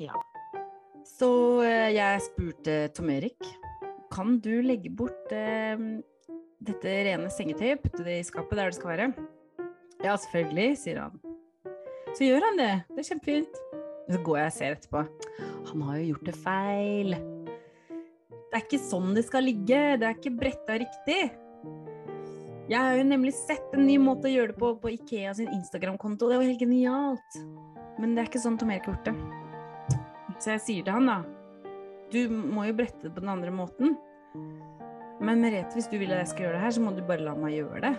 Ja. Så eh, jeg spurte Tom Erik kan du legge bort eh, dette rene sengetøyet, putte det i skapet der det skal være. Ja, selvfølgelig, sier han. Så gjør han det. Det er kjempefint. Så går jeg og ser etterpå. Han har jo gjort det feil. Det er ikke sånn det skal ligge. Det er ikke bretta riktig. Jeg har jo nemlig sett en ny måte å gjøre det på på Ikea sin Instagram-konto. Det var helt genialt. Men det er ikke sånn Tom Erik har gjort det. Så jeg sier til han, da Du må jo brette det på den andre måten. Men Merete, hvis du vil at jeg skal gjøre det her, så må du bare la meg gjøre det.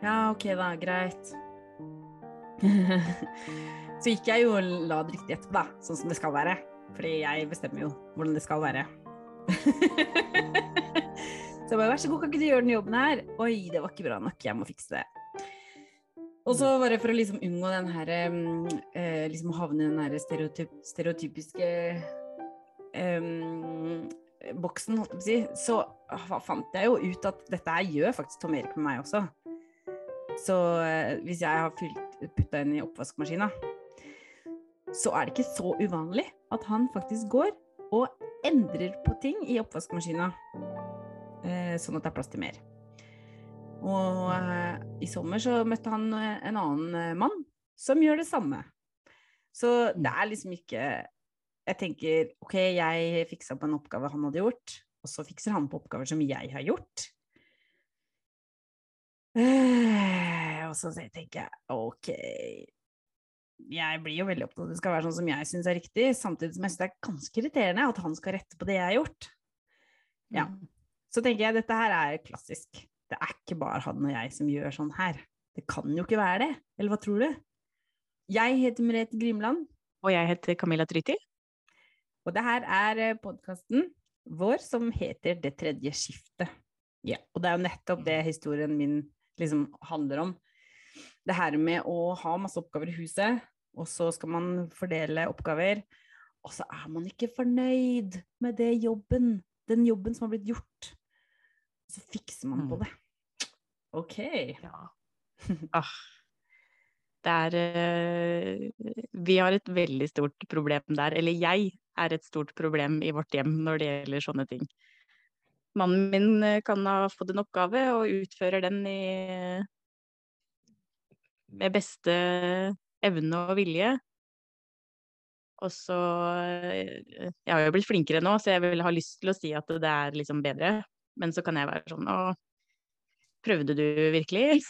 Ja, ok da, greit. så gikk jeg jo og la det riktig etterpå, da. Sånn som det skal være. Fordi jeg bestemmer jo hvordan det skal være. så jeg bare vær så god, kan ikke du gjøre den jobben her? Oi, det var ikke bra nok, jeg må fikse det. Og så bare for å liksom unngå den her eh, liksom havne i den her stereotyp, stereotypiske eh, boksen, holdt jeg på å si, så fant jeg jo ut at dette her gjør faktisk Tom Erik med meg også. Så eh, hvis jeg har putta inn i oppvaskmaskina, så er det ikke så uvanlig at han faktisk går og endrer på ting i oppvaskmaskina, eh, sånn at det er plass til mer. Og eh, i sommer så møtte han eh, en annen eh, mann som gjør det samme. Så det er liksom ikke Jeg tenker OK, jeg fiksa på en oppgave han hadde gjort, og så fikser han på oppgaver som jeg har gjort. Eh, og så tenker jeg OK Jeg blir jo veldig opptatt av at det skal være sånn som jeg syns er riktig, samtidig som jeg syns det er ganske irriterende at han skal rette på det jeg har gjort. Ja. Mm. Så tenker jeg dette her er klassisk. Det er ikke bare han og jeg som gjør sånn her. Det kan jo ikke være det. Eller hva tror du? Jeg heter Merete Grimland. Og jeg heter Camilla Tryti. Og det her er podkasten vår som heter Det tredje skiftet. Ja, og det er jo nettopp det historien min liksom handler om. Det her med å ha masse oppgaver i huset, og så skal man fordele oppgaver, og så er man ikke fornøyd med det jobben, den jobben som har blitt gjort. Så fikser man på det. OK. Ja. Ah. Er uh, Vi har et veldig stort problem der. Eller jeg er et stort problem i vårt hjem når det gjelder sånne ting. Mannen min kan ha fått en oppgave og utfører den i med beste evne og vilje. Og så Jeg har jo blitt flinkere nå, så jeg vil ha lyst til å si at det er liksom bedre. Men så kan jeg være sånn Å, prøvde du virkelig?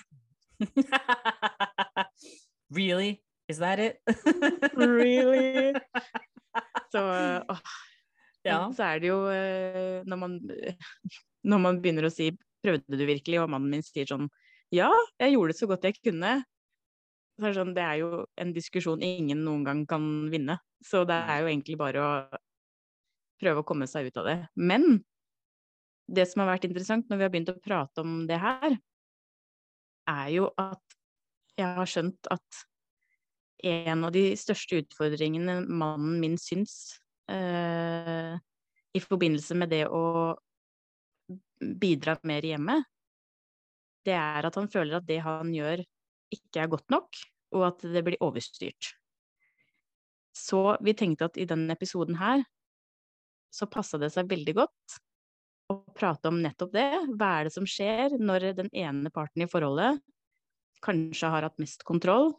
really? Is that it? really? Så åh. Ja. Så er det jo når man, når man begynner å si 'prøvde du virkelig', og mannen min sier sånn 'ja, jeg gjorde det så godt jeg kunne', så er det, sånn, det er jo en diskusjon ingen noen gang kan vinne. Så det er jo egentlig bare å prøve å komme seg ut av det. Men det som har vært interessant når vi har begynt å prate om det her, er jo at jeg har skjønt at en av de største utfordringene mannen min syns eh, i forbindelse med det å bidra mer hjemme, det er at han føler at det han gjør, ikke er godt nok, og at det blir overstyrt. Så vi tenkte at i denne episoden her så passa det seg veldig godt å prate om nettopp det. Hva er det som skjer når den ene parten i forholdet kanskje har hatt mest kontroll,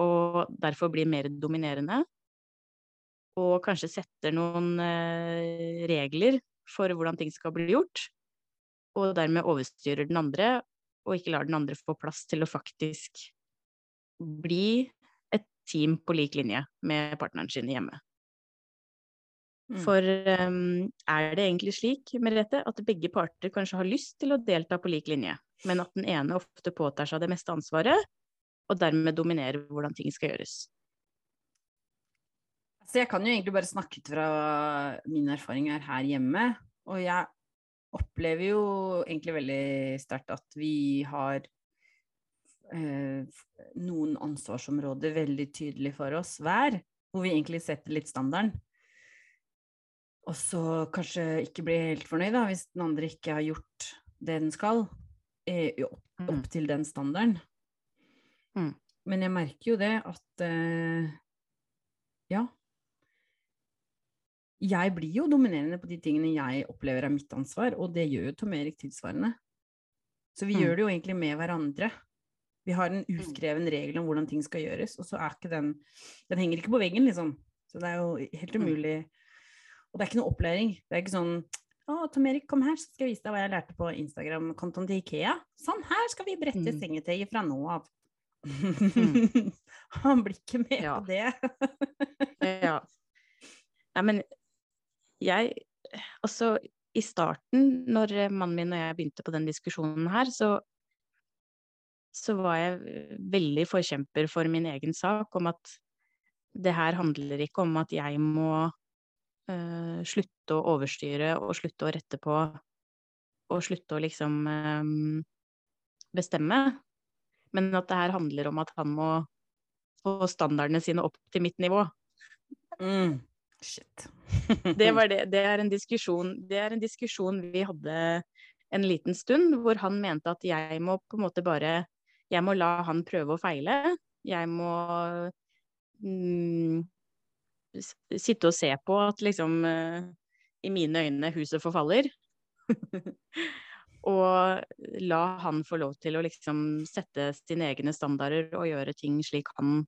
og derfor blir mer dominerende, og kanskje setter noen eh, regler for hvordan ting skal bli gjort, og dermed overstyrer den andre, og ikke lar den andre få plass til å faktisk bli et team på lik linje med partneren sin hjemme. Mm. For um, er det egentlig slik, Merete, at begge parter kanskje har lyst til å delta på lik linje, men at den ene ofte påtar seg det meste ansvaret, og dermed dominerer hvordan ting skal gjøres? Så jeg kan jo egentlig bare snakke ut fra mine erfaringer her hjemme. Og jeg opplever jo egentlig veldig sterkt at vi har eh, noen ansvarsområder veldig tydelig for oss hver, hvor vi egentlig setter litt standarden. Og så kanskje ikke bli helt fornøyd da, hvis den andre ikke har gjort det den skal, eh, opp, opp til den standarden. Mm. Men jeg merker jo det at eh, ja, jeg blir jo dominerende på de tingene jeg opplever er mitt ansvar, og det gjør jo Tom Erik tilsvarende. Så vi Mm. gjør det jo egentlig med hverandre. Vi har en uskreven regel om hvordan ting skal gjøres, og så er ikke den Den henger ikke på veggen, liksom. Så det er jo helt Mm. Og det er ikke noe opplæring. Det er ikke sånn å, Tom Erik, kom her, så skal jeg vise deg hva jeg lærte på Instagram-kontoen til Ikea. Sånn, her skal vi brette Mm. sengetøyet fra nå av. Han blir ikke med Ja. på det. Ja. Nei, men jeg Altså, i starten, når mannen min og jeg begynte på den diskusjonen her, så så var jeg veldig forkjemper for min egen sak om at det her handler ikke om at jeg må eh, slutte å overstyre og slutte å rette på og slutte å liksom eh, bestemme, men at det her handler om at han må få standardene sine opp til mitt nivå. Mm. Shit. Det, var det, det, er det er en diskusjon vi hadde en liten stund, hvor han mente at jeg må på en måte bare Jeg må la han prøve og feile. Jeg må mm, sitte og se på at liksom eh, I mine øyne huset forfaller. og la han få lov til å liksom sette sine egne standarder og gjøre ting slik han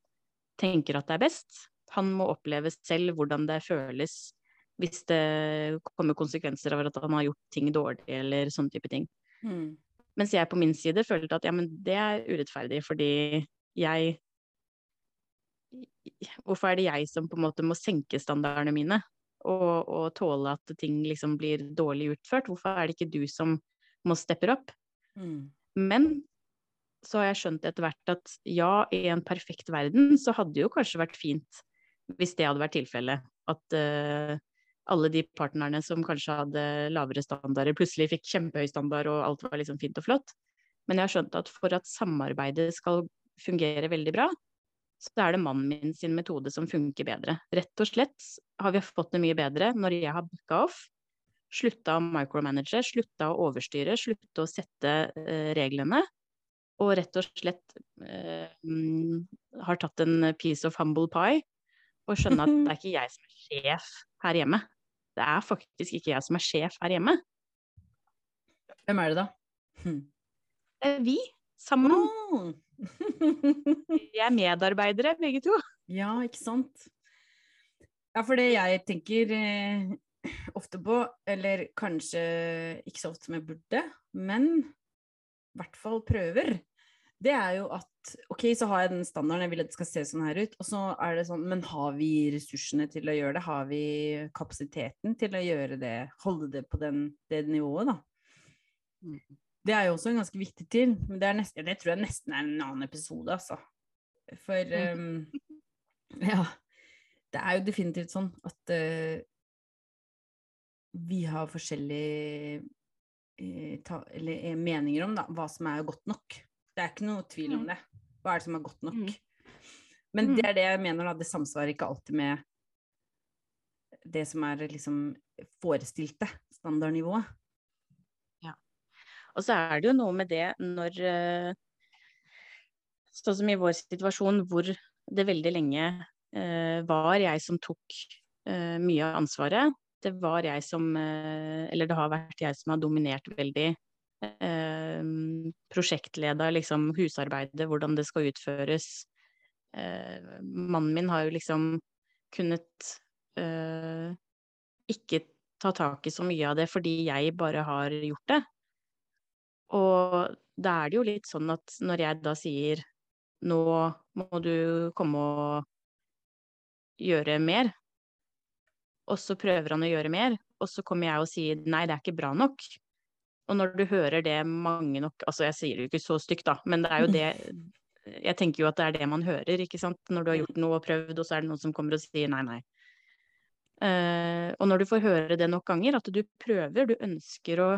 tenker at det er best. Han må oppleve selv hvordan det føles hvis det kommer konsekvenser av at han har gjort ting dårlig, eller sånne type ting. Mm. Mens jeg på min side følte at ja, men det er urettferdig, fordi jeg Hvorfor er det jeg som på en måte må senke standardene mine og, og tåle at ting liksom blir dårlig utført? Hvorfor er det ikke du som må steppe opp? Mm. Men så har jeg skjønt etter hvert at ja, i en perfekt verden så hadde det jo kanskje vært fint hvis det hadde vært tilfellet. At uh, alle de partnerne som kanskje hadde lavere standarder, plutselig fikk kjempehøy standard og alt var liksom fint og flott. Men jeg har skjønt at for at samarbeidet skal fungere veldig bra, så er det mannen min sin metode som funker bedre. Rett og slett har vi fått det mye bedre når jeg har backa off, slutta å micromanage, slutta å overstyre, slutta å sette eh, reglene, og rett og slett eh, har tatt en piece of humble pie og skjønne at det er ikke jeg som er sjef her hjemme. Det er faktisk ikke jeg som er sjef her hjemme. Hvem er det, da? Hm. Det er vi sammen. Oh. Vi er medarbeidere, begge to. ja, ikke sant? Ja, for det jeg tenker eh, ofte på, eller kanskje ikke så ofte som jeg burde, men i hvert fall prøver, det er jo at ok, så har jeg den standarden, jeg vil at det skal se sånn her ut, og så er det sånn, men har vi ressursene til å gjøre det? Har vi kapasiteten til å gjøre det? Holde det på den, det nivået, da? Mm. Det er jo også en ganske viktig til, men det, er nesten, det tror jeg nesten er en annen episode, altså. For um, ja, det er jo definitivt sånn at uh, vi har forskjellige uh, ta, eller, uh, meninger om da, hva som er godt nok. Det er ikke noe tvil om Mm. det. Hva er det som er godt nok? Mm. Men Mm. det er det jeg mener, da. Det samsvarer ikke alltid med det som er liksom forestilte standardnivået. Og så er det jo noe med det når eh, Sånn som i vår situasjon hvor det veldig lenge eh, var jeg som tok eh, mye av ansvaret. Det var jeg som Eller det har vært jeg som har dominert veldig. Eh, prosjektleda liksom husarbeidet, hvordan det skal utføres. Eh, mannen min har jo liksom kunnet eh, ikke ta tak i så mye av det fordi jeg bare har gjort det. Og da er det jo litt sånn at når jeg da sier nå må du komme og gjøre mer, og så prøver han å gjøre mer, og så kommer jeg og sier nei, det er ikke bra nok. Og når du hører det mange nok Altså, jeg sier det jo ikke så stygt, da, men det er jo det Jeg tenker jo at det er det man hører, ikke sant. Når du har gjort noe og prøvd, og så er det noen som kommer og sier nei, nei. Uh, og når du får høre det nok ganger, at du prøver, du ønsker å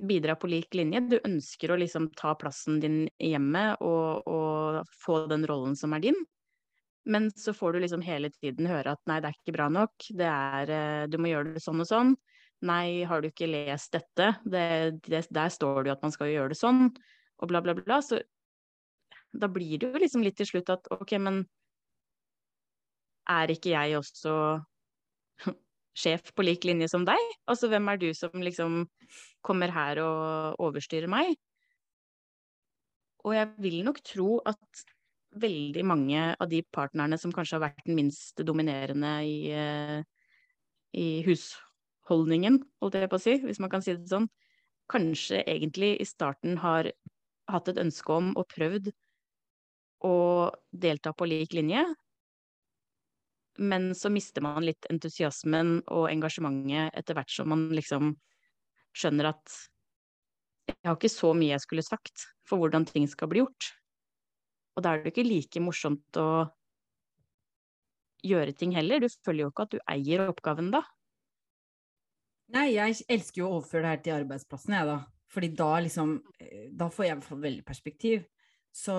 bidra på lik linje. Du ønsker å liksom ta plassen din i hjemmet og, og, få den rollen som er din. Men så får du liksom hele tiden høre at nei, det er ikke bra nok, det er, du må gjøre det sånn og sånn. Nei, har du ikke lest dette? Det, det, der står det jo at man skal gjøre det sånn, og bla, bla, bla. Så da blir det jo liksom litt til slutt at ok, men er ikke jeg også sjef på lik linje som deg? Altså, hvem er du som liksom kommer her og overstyrer meg? Og jeg vil nok tro at veldig mange av de partnerne som kanskje har vært den minst dominerende i, eh, i husholdningen, holdt jeg på å si, hvis man kan si det sånn, kanskje egentlig i starten har hatt et ønske om og prøvd å delta på lik linje, men så mister man litt entusiasmen og engasjementet etter hvert som man liksom skjønner at jeg har ikke så mye jeg skulle sagt for hvordan ting skal bli gjort. Og da er det ikke like morsomt å gjøre ting heller. Du føler jo ikke at du eier oppgaven da. Nei, jeg elsker jo å overføre det her til arbeidsplassen, jeg, da. Fordi da liksom eh, Da får jeg i hvert fall veldig perspektiv. Så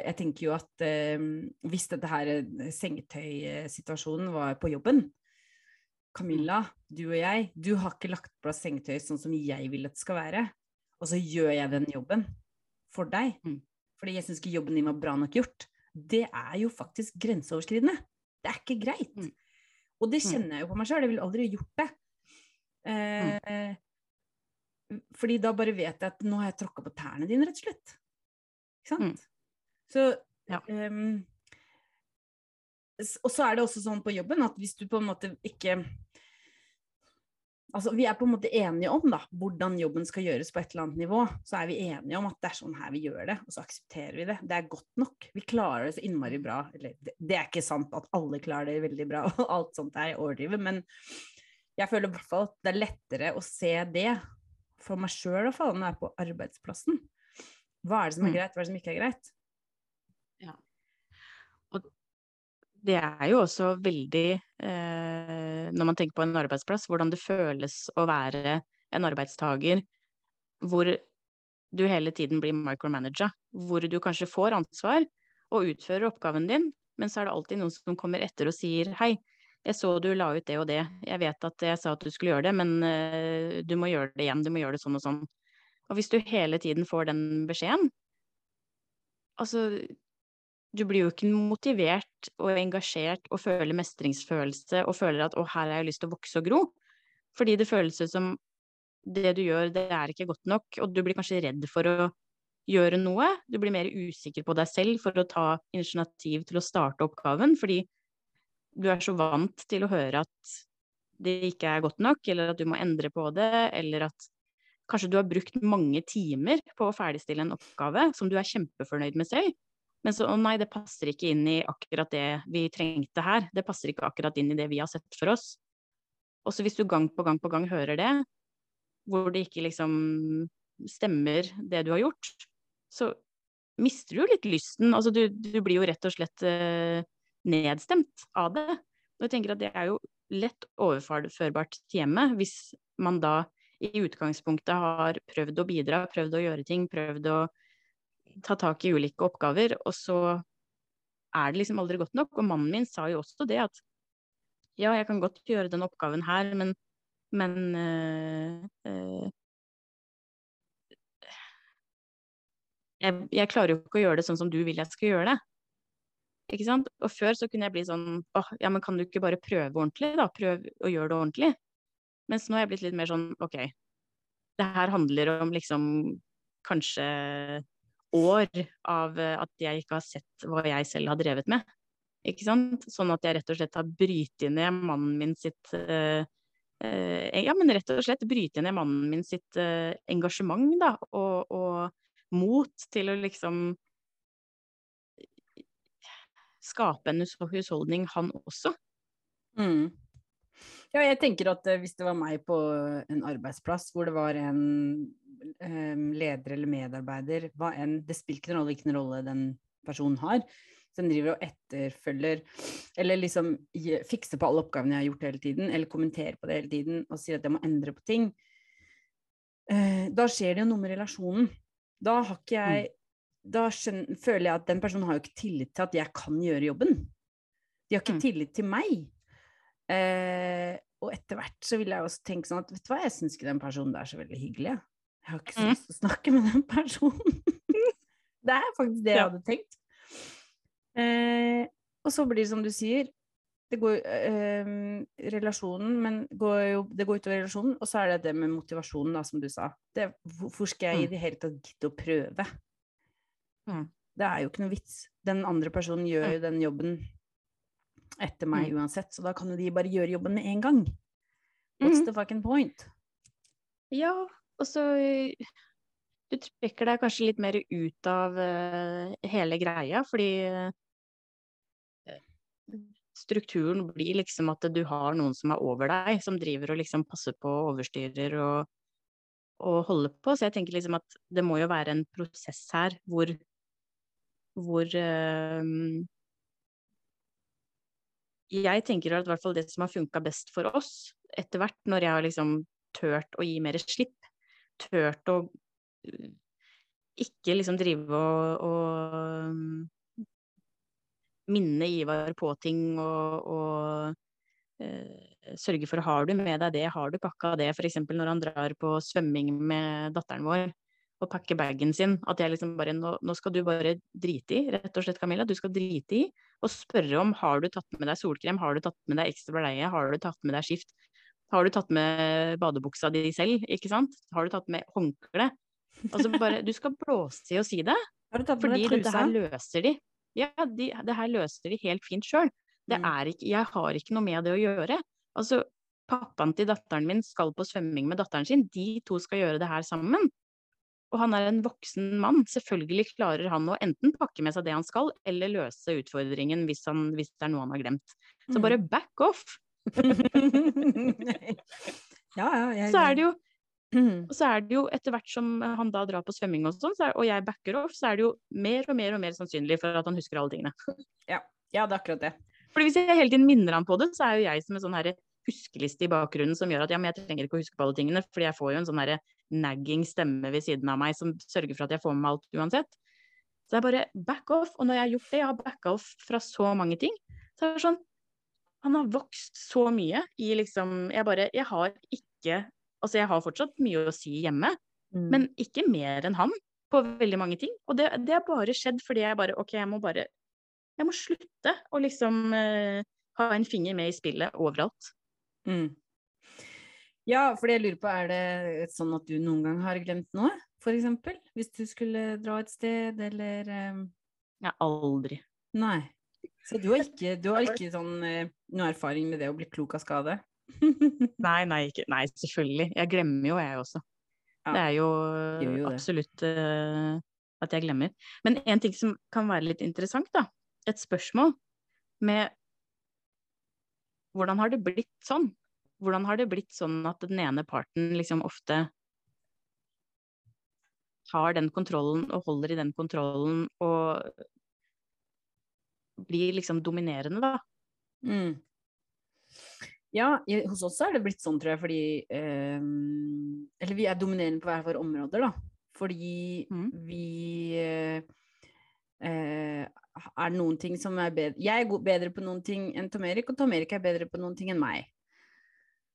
jeg tenker jo at eh, hvis dette her eh, sengetøysituasjonen var på jobben Camilla, du og jeg, du har ikke lagt på plass sengetøy sånn som jeg vil at det skal være. Og så gjør jeg den jobben for deg. Mm. Fordi jeg syns ikke jobben din var bra nok gjort. Det er jo faktisk grenseoverskridende. Det er ikke greit. Mm. Og det mm. kjenner jeg jo på meg sjøl. Jeg ville aldri gjort det. Mm. Eh, fordi da bare vet jeg at nå har jeg tråkka på tærne dine, rett og slett. Ikke sant? Mm. Så ja. um, Og så er det også sånn på jobben at hvis du på en måte ikke Altså, vi er på en måte enige om da, hvordan jobben skal gjøres på et eller annet nivå. Så er vi enige om at det er sånn her vi gjør det, og så aksepterer vi det. Det er godt nok. Vi klarer det så innmari bra. Eller det, er ikke sant at alle klarer det veldig bra, og alt sånt er overdrivet, men jeg føler i hvert fall at det er lettere å se det for meg sjøl, når jeg er på arbeidsplassen. Hva er det som er mm. greit, hva er det som ikke er greit? Ja. Og det er jo også veldig, eh, når man tenker på en arbeidsplass, hvordan det føles å være en arbeidstaker hvor du hele tiden blir micromanager. Hvor du kanskje får ansvar og utfører oppgaven din, men så er det alltid noen som kommer etter og sier hei, jeg så du la ut det og det, jeg vet at jeg sa at du skulle gjøre det, men uh, du må gjøre det igjen, du må gjøre det sånn og sånn. Og hvis du hele tiden får den beskjeden Altså, du blir jo ikke motivert og engasjert og føler mestringsfølelse og føler at 'å, her har jeg lyst til å vokse og gro'. Fordi det føles som det du gjør, det er ikke godt nok, og du blir kanskje redd for å gjøre noe. Du blir mer usikker på deg selv for å ta initiativ til å starte oppgaven, fordi du er så vant til å høre at det ikke er godt nok, eller at du må endre på det, eller at Kanskje du har brukt mange timer på å ferdigstille en oppgave som du er kjempefornøyd med selv, men så å nei, det passer ikke inn i akkurat det vi trengte her. Det passer ikke akkurat inn i det vi har sett for oss. Og så hvis du gang på gang på gang hører det, hvor det ikke liksom stemmer det du har gjort, så mister du jo litt lysten. Altså du, du blir jo rett og slett uh, nedstemt av det. Og jeg tenker at det er jo lett overførbart til hjemmet hvis man da i utgangspunktet har prøvd å bidra, prøvd å gjøre ting, prøvd å ta tak i ulike oppgaver, og så er det liksom aldri godt nok. Og mannen min sa jo også det at ja, jeg kan godt gjøre den oppgaven her, men, men øh, øh, jeg, jeg, klarer jo ikke å gjøre det sånn som du vil jeg skal gjøre det. Ikke sant? Og før så kunne jeg bli sånn åh, ja, men kan du ikke bare prøve ordentlig, da? Prøv å gjøre det ordentlig. Mens nå er jeg blitt litt mer sånn OK, det her handler om liksom kanskje år av eh, at jeg ikke har sett hva jeg selv har drevet med. Ikke sant? Sånn at jeg rett og slett har brytet ned mannen min sitt uh, uh, Ja, men rett og slett bryte ned mannen min sitt uh, engasjement, da, og, og mot til å liksom skape en husholdning, han også. Mm. Ja, jeg tenker at eh, hvis det var meg på en arbeidsplass hvor det var en um, leder eller medarbeider, hva enn, det spiller ikke noen rolle hvilken rolle den personen har, som driver og etterfølger eller liksom fikser på alle oppgavene jeg har gjort hele tiden, eller kommenterer på det hele tiden og sier at jeg må endre på ting, uh, da skjer det jo noe med relasjonen. Da har ikke jeg mm. Da skjønner, føler jeg at den personen har jo ikke tillit til at jeg kan gjøre jobben. De har ikke mm. tillit til meg. Eh, og etter hvert så vil jeg også tenke sånn at vet du hva, jeg syns ikke den personen der er så veldig hyggelig. Jeg har ikke så mm. lyst til å snakke med den personen. det er faktisk det jeg hadde tenkt. Eh, og så blir det som du sier, Det går eh, relasjonen, men går jo, det går utover relasjonen. Og så er det det med motivasjonen, da, som du sa. Det, hvorfor skal jeg i Mm. det hele tatt gidde å prøve? Mm. Det er jo ikke noe vits. Den andre personen gjør Mm. jo den jobben etter meg Mm. uansett, så da kan jo de bare gjøre jobben med en gang. What's Mhm. the fucking point? Ja, og så Du trekker deg kanskje litt mer ut av uh, hele greia, fordi uh, strukturen blir liksom at du har noen som er over deg, som driver og liksom passer på og overstyrer og, og holder på. Så jeg tenker liksom at det må jo være en prosess her hvor hvor eh, jeg tenker at det som har funka best for oss etter hvert, når jeg har liksom tørt å gi mer slipp, tørt å uh, ikke liksom drive og, og um, minne Ivar på ting og, og eh, sørge for har du med deg det, har du pakka det, f.eks. når han drar på svømming med datteren vår og pakker bagen sin, at jeg liksom bare nå, nå skal du bare drite i, rett og slett Camilla, du skal drite i og spørre om har du tatt med deg solkrem, har du tatt med deg ekstra bleie, har du tatt med deg skift, har du tatt med badebuksa di selv, ikke sant, har du tatt med håndkle? Altså bare, du skal blåse i å si det, Har du tatt fordi dette her løser de. Ja, de, det her løser de helt fint sjøl. Det Mm. er ikke, jeg har ikke noe med det å gjøre. Altså, pappaen til datteren min skal på svømming med datteren sin, de to skal gjøre det her sammen. Og han er en voksen mann, selvfølgelig klarer han å enten pakke med seg det han skal, eller løse utfordringen hvis, han, hvis det er noe han har glemt. Så Mm. bare back off! ja, ja. Jeg, Så er det jo Mm. Og så er det jo etter hvert som han da drar på svømming og sånn, så og jeg backer off, så er det jo mer og mer og mer sannsynlig for at han husker alle tingene. Ja, ja, det er akkurat det. Fordi hvis jeg hele tiden minner han på det, så er jo jeg som en sånn her huskeliste i bakgrunnen som gjør at ja, men jeg trenger ikke å huske på alle tingene, fordi jeg får jo en sånn her nagging stemme ved siden av meg som sørger for at jeg får med meg alt uansett. Så det er bare back off. Og når jeg har gjort det, jeg har backa off fra så mange ting, så er det sånn Han har vokst så mye i liksom Jeg bare Jeg har ikke Altså, jeg har fortsatt mye å si hjemme, Mm. men ikke mer enn han på veldig mange ting. Og det, det har bare skjedd fordi jeg bare OK, jeg må bare Jeg må slutte å liksom uh, ha en finger med i spillet overalt. Mm. Ja, for jeg lurer på, er det sånn at du noen gang har glemt noe? Eksempel, hvis du skulle dra et sted, eller um... Jeg aldri. Nei. Så du har ikke, du har ikke sånn, eh, noe erfaring med det å bli klok av skade? Nei, nei, ikke, nei, selvfølgelig. Jeg glemmer jo, jeg også. Ja, Det er jo jo absolutt uh, at jeg glemmer. Men en ting som kan være litt interessant, da. Et spørsmål med hvordan har det blitt sånn? Hvordan har det blitt sånn at den ene parten liksom ofte har den kontrollen og holder i den kontrollen og blir liksom dominerende, da? Mm. Ja, hos oss er det blitt sånn, tror jeg, fordi eh, Eller vi er dominerende på hver våre områder, da. Fordi Mm. vi eh, eh, er noen ting som er bedre Jeg er bedre på noen ting enn Tom Erik, og Tom Erik er bedre på noen ting enn meg.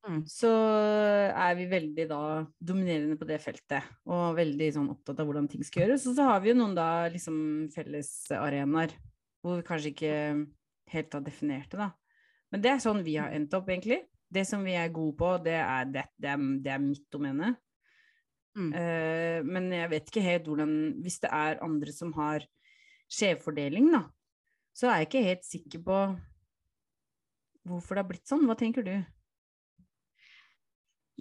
Mm. Så er vi veldig da dominerende på det feltet, og veldig sånn opptatt av hvordan ting skal gjøres. Og så har vi jo noen da liksom fellesarenaer hvor vi kanskje ikke helt har definert det, da. Men det er sånn vi har endt opp, egentlig. Det som vi er gode på, det er, det, det er, det er mitt domene. Mm. Eh, men jeg vet ikke helt hvordan Hvis det er andre som har skjevfordeling, da, så er jeg ikke helt sikker på hvorfor det har blitt sånn. Hva tenker du?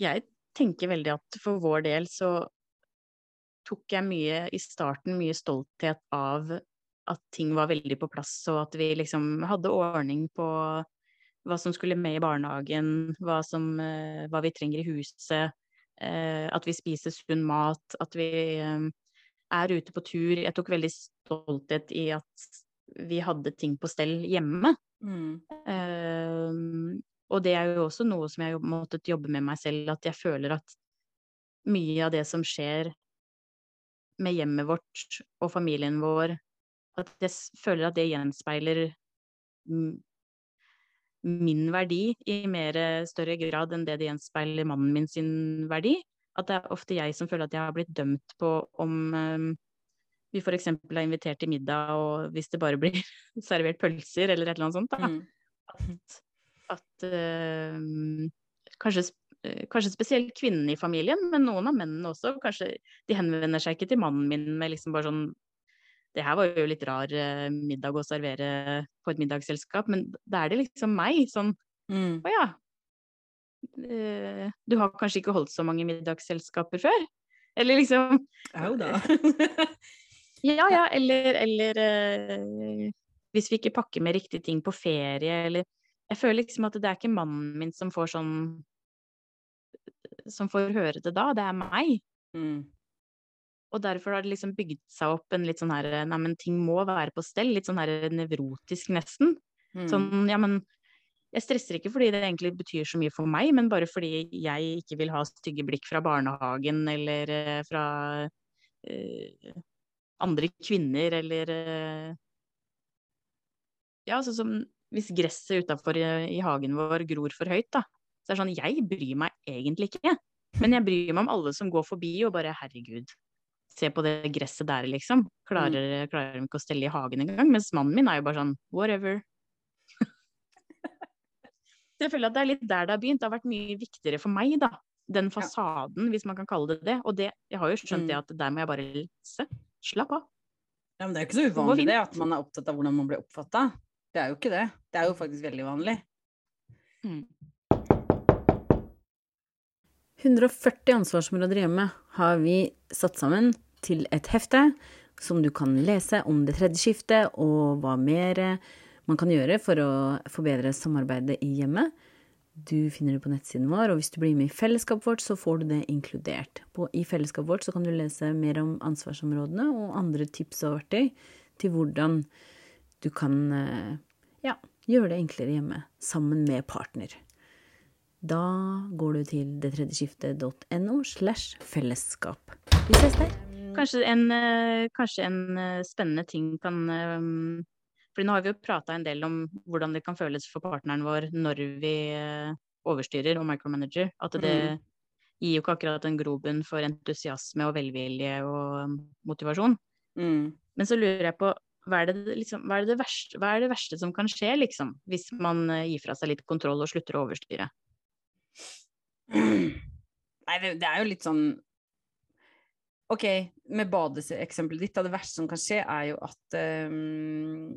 Jeg tenker veldig at for vår del så tok jeg mye i starten mye stolthet av at ting var veldig på plass, og at vi liksom hadde ordning på hva som skulle med i barnehagen, hva, som, eh, hva vi trenger i huset, eh, at vi spiser sunn mat, at vi eh, er ute på tur. Jeg tok veldig stolthet i at vi hadde ting på stell hjemme. Mm. Og det er jo også noe som jeg har måttet jobbe med meg selv, at jeg føler at mye av det som skjer med hjemmet vårt og familien vår, at jeg føler at det gjenspeiler min verdi i mer større grad enn det det gjenspeiler mannen min sin verdi. At det er ofte jeg som føler at jeg har blitt dømt på om ehm, vi f.eks. er invitert til middag, og hvis det bare blir servert pølser eller et eller annet sånt, da, Mm. at, at eh, kanskje, eh, kanskje spesielt kvinnene i familien, men noen av mennene også. Kanskje de henvender seg ikke til mannen min med liksom bare sånn Det her var jo litt rar eh, middag å servere på et middagsselskap, men da er det liksom meg. Sånn Mm. Å ja. Du har kanskje ikke holdt så mange middagsselskaper før? Eller liksom Au da. Ja, ja, eller, eller hvis vi ikke pakker med riktige ting på ferie, eller Jeg føler liksom at det er ikke mannen min som får sånn Som får høre det da, det er meg. mm. Og derfor har det liksom bygd seg opp en litt sånn her Nei, men ting må være på stell. Litt sånn her nevrotisk, nesten. Mm. Sånn, ja, men jeg stresser ikke fordi det egentlig betyr så mye for meg, men bare fordi jeg ikke vil ha stygge blikk fra barnehagen eller eh, fra uh, andre kvinner eller uh, Ja, sånn som hvis gresset utafor i, i hagen vår gror for høyt, da. Så er det sånn, jeg bryr meg egentlig ikke. Men jeg bryr meg om alle som går forbi og bare herregud, se på det gresset der, liksom. Klarer, klarer de ikke å stelle i hagen engang? Mens mannen min er jo bare sånn whatever. Så jeg føler at det er litt der det har begynt. Det har vært mye viktigere for meg, da. Den fasaden, hvis man kan kalle det det. Og det, jeg har jo skjønt det Mm. at der må jeg bare se. Slapp av. Ja, men det er jo ikke så uvanlig det, at man er opptatt av hvordan man blir oppfatta. Det er jo ikke det. Det er jo faktisk veldig vanlig. Mm. 140 ansvarsområder hjemme har vi satt sammen til et hefte som du kan lese om det tredje skiftet og hva mer man kan gjøre for å forbedre samarbeidet i hjemmet. Du finner det på nettsiden vår, og hvis du blir med i fellesskapet vårt, så får du det inkludert. På, I fellesskapet vårt så kan du lese mer om ansvarsområdene og andre tips og verktøy til hvordan du kan eh, ja, gjøre det enklere hjemme sammen med partner. Da går du til detredjeskiftet.no slash fellesskap. Vi ses der. Kanskje en, eh, kanskje en eh, spennende ting kan For nå har vi jo prata en del om hvordan det kan føles for partneren vår når vi overstyrer og micromanager. At det Mm. gir jo ikke akkurat en grobunn for entusiasme og velvilje og motivasjon. Mm. Men så lurer jeg på hva er, det, liksom, hva, er det verste, hva er det verste som kan skje, liksom? Hvis man eh, gir fra seg litt kontroll og slutter å overstyre? Nei, det, det er jo litt sånn Ok, med badeeksempelet ditt, da, det verste som kan skje, er jo at um,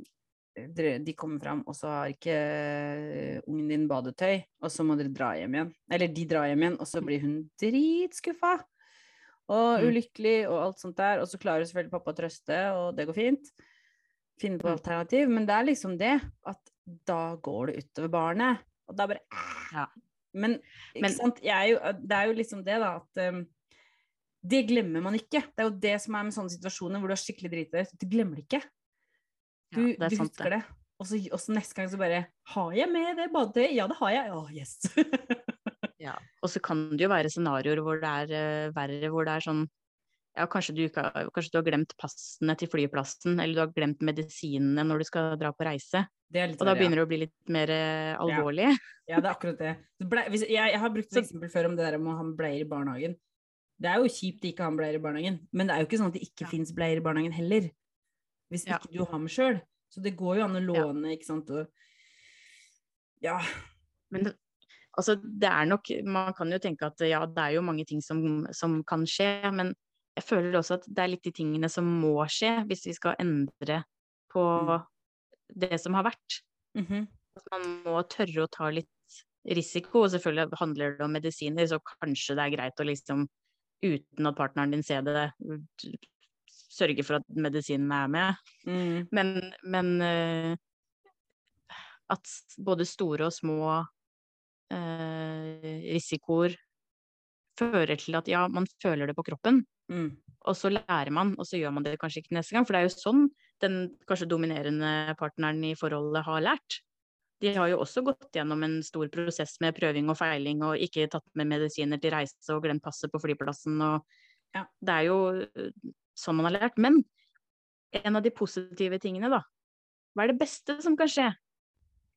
de kommer fram, og så har ikke eh, ungen din badetøy, og så må dere dra hjem igjen. Eller de drar hjem igjen, og så blir hun dritskuffa og Mm. ulykkelig og alt sånt der. Og så klarer selvfølgelig pappa å trøste, og det går fint. Finne på alternativ. Men det er liksom det, at da går det utover barnet. Og da bare Ja. Men, Men- er jo, det er jo liksom det, da, at um, det glemmer man ikke. Det er jo det som er med sånne situasjoner hvor du har skikkelig drita. Du glemmer det ikke. Du, Ja, det du sant, husker det. Og så, og så neste gang så bare Har jeg med det badetøyet? Ja, det har jeg. Å, yes. Ja. Og så kan det jo være scenarioer hvor det er uh, verre, hvor det er sånn ja, kanskje du, kanskje du har glemt passene til flyplassen, eller du har glemt medisinene når du skal dra på reise. Og da begynner det å bli litt mer eh, alvorlig. Ja, det er akkurat det. Ble, hvis, jeg, jeg har brukt et eksempel før om det der om å ha bleier i barnehagen. Det er jo kjipt å ikke ha med bleier i barnehagen, men det er jo ikke sånn at det ikke Ja. fins bleier i barnehagen heller. Hvis Ja. ikke du har med sjøl. Så det går jo an å Ja. låne, ikke sant. Og, ja. Men det, altså, det er nok Man kan jo tenke at ja, det er jo mange ting som, som kan skje, men jeg føler også at det er litt de tingene som må skje hvis vi skal endre på Mm. det som har vært. mhm. At man må tørre å ta litt risiko, og selvfølgelig handler det om medisiner, så kanskje det er greit å liksom, uten at partneren din ser det, sørge for at medisinene er med. mm. Men, men uh, at både store og små uh, risikoer fører til at ja, man føler det på kroppen, Mm. og så lærer man, og så gjør man det kanskje ikke neste gang. For det er jo sånn den kanskje dominerende partneren i forholdet har lært. De har jo også gått gjennom en stor prosess med prøving og feiling, og ikke tatt med medisiner til reise og glemt passet på flyplassen. Og Ja. Det er jo eh, sånn man har lært. Men en av de positive tingene, da. Hva er det beste som kan skje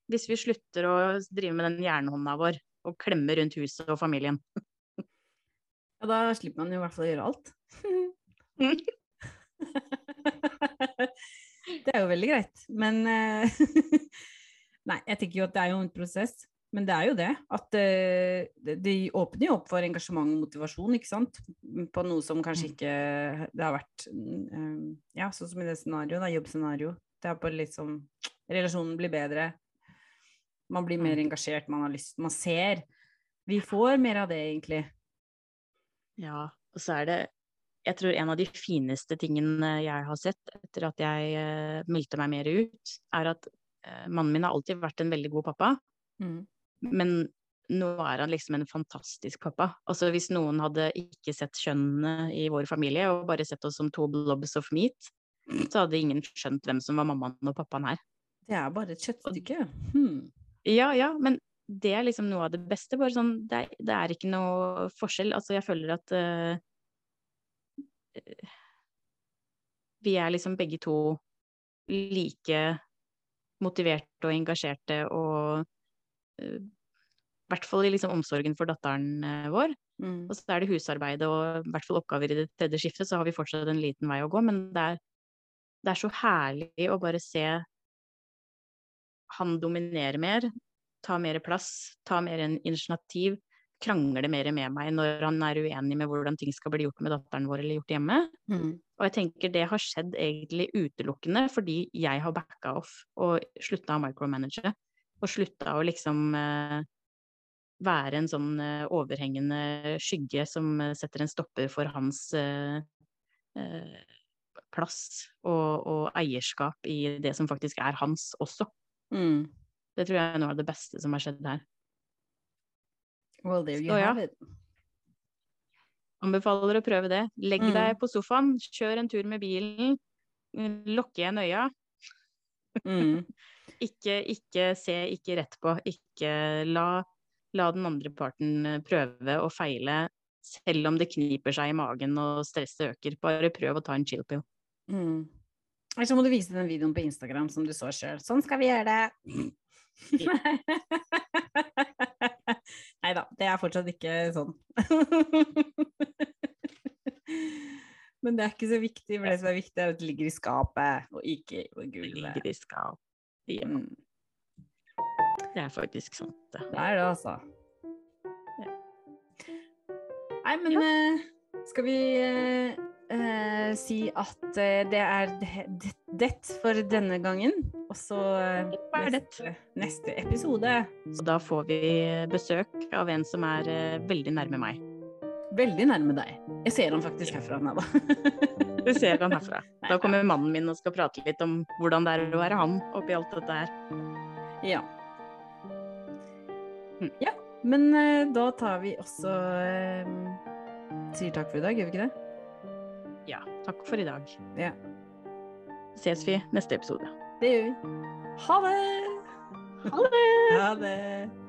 hvis vi slutter å drive med den jernhånda vår og klemme rundt huset og familien? Ja, da slipper man jo i hvert fall å gjøre alt. det er jo veldig greit. Men eh, Nei, jeg tenker jo at det er jo en prosess. Men det er jo det. At eh, det åpner jo opp for engasjement og motivasjon, ikke sant. På noe som kanskje Mm. ikke det har vært mm, Ja, sånn som i det scenarioet, da, jobbscenario. Det er på litt sånn Relasjonen blir bedre. Man blir mer Mm. engasjert, man har lyst Man ser. Vi får mer av det, egentlig. Ja, og så er det Jeg tror en av de fineste tingene jeg har sett etter at jeg eh, meldte meg mer ut, er at eh, mannen min har alltid vært en veldig god pappa, Mm. men nå er han liksom en fantastisk pappa. Altså hvis noen hadde ikke sett kjønnene i vår familie, og bare sett oss som to blobs of meat, så hadde ingen skjønt hvem som var mammaen og pappaen her. Det er bare et kjøttstykke. Hmm. Ja, ja, men det er liksom noe av det beste. Bare sånn, det er, det er ikke noe forskjell. Altså, jeg føler at eh, vi er liksom begge to like motiverte og engasjerte og uh, i hvert fall i liksom omsorgen for datteren eh, vår. Mm. Og så er det husarbeidet og i hvert fall oppgaver i det tredje skiftet, så har vi fortsatt en liten vei å gå. Men det er, det er så herlig å bare se han dominere mer, ta mer plass, ta mer en initiativ, krangle mer med meg når han er uenig med hvordan ting skal bli gjort med datteren vår eller gjort hjemme. Mm. Og jeg tenker det har skjedd egentlig utelukkende fordi jeg har backa off og slutta å micromanage. Og slutta å liksom eh, være en sånn eh, overhengende skygge som eh, setter en stopper for hans eh, eh, plass og, og eierskap i det som faktisk er hans også. Mm. Det tror jeg er noe av det beste som har skjedd her. Well, there you Så ja. have it. Anbefaler å prøve det. Legg Mm. deg på sofaen, kjør en tur med bilen, lokk igjen øya. Mm. Ikke, ikke se ikke rett på. Ikke la, la den andre parten eh, prøve og feile, selv om det kniper seg i magen og stresset øker. Bare prøv å ta en chill pill. Mm. Eller så må du vise den videoen på Instagram som du så sjøl. Sånn skal vi gjøre det. Nei da, det er fortsatt ikke sånn. Men det er ikke så viktig, for det som er viktig, er at det ligger i skapet, og ikke på Det gulvet. ligger i skapet. Ja, Mm. det er faktisk sant, det. Det er det, altså. Nei, men ja. skal vi eh, eh, si at eh, det er det, for denne gangen? Og så eh, er neste, neste episode. Så da får vi besøk av en som er eh, veldig nærme meg. Veldig nærme deg. Jeg ser han faktisk herfra. nå, da. Du ser han herfra. Da kommer mannen min og skal prate litt om hvordan det er å være han oppi alt dette her. Ja. Mm. ja. Men eh, da tar vi også eh, Sier takk for i dag, gjør vi ikke det? Ja, takk for i dag. Ja. Ses vi neste episode. Det gjør vi. Ha det! Ha det! Ha det!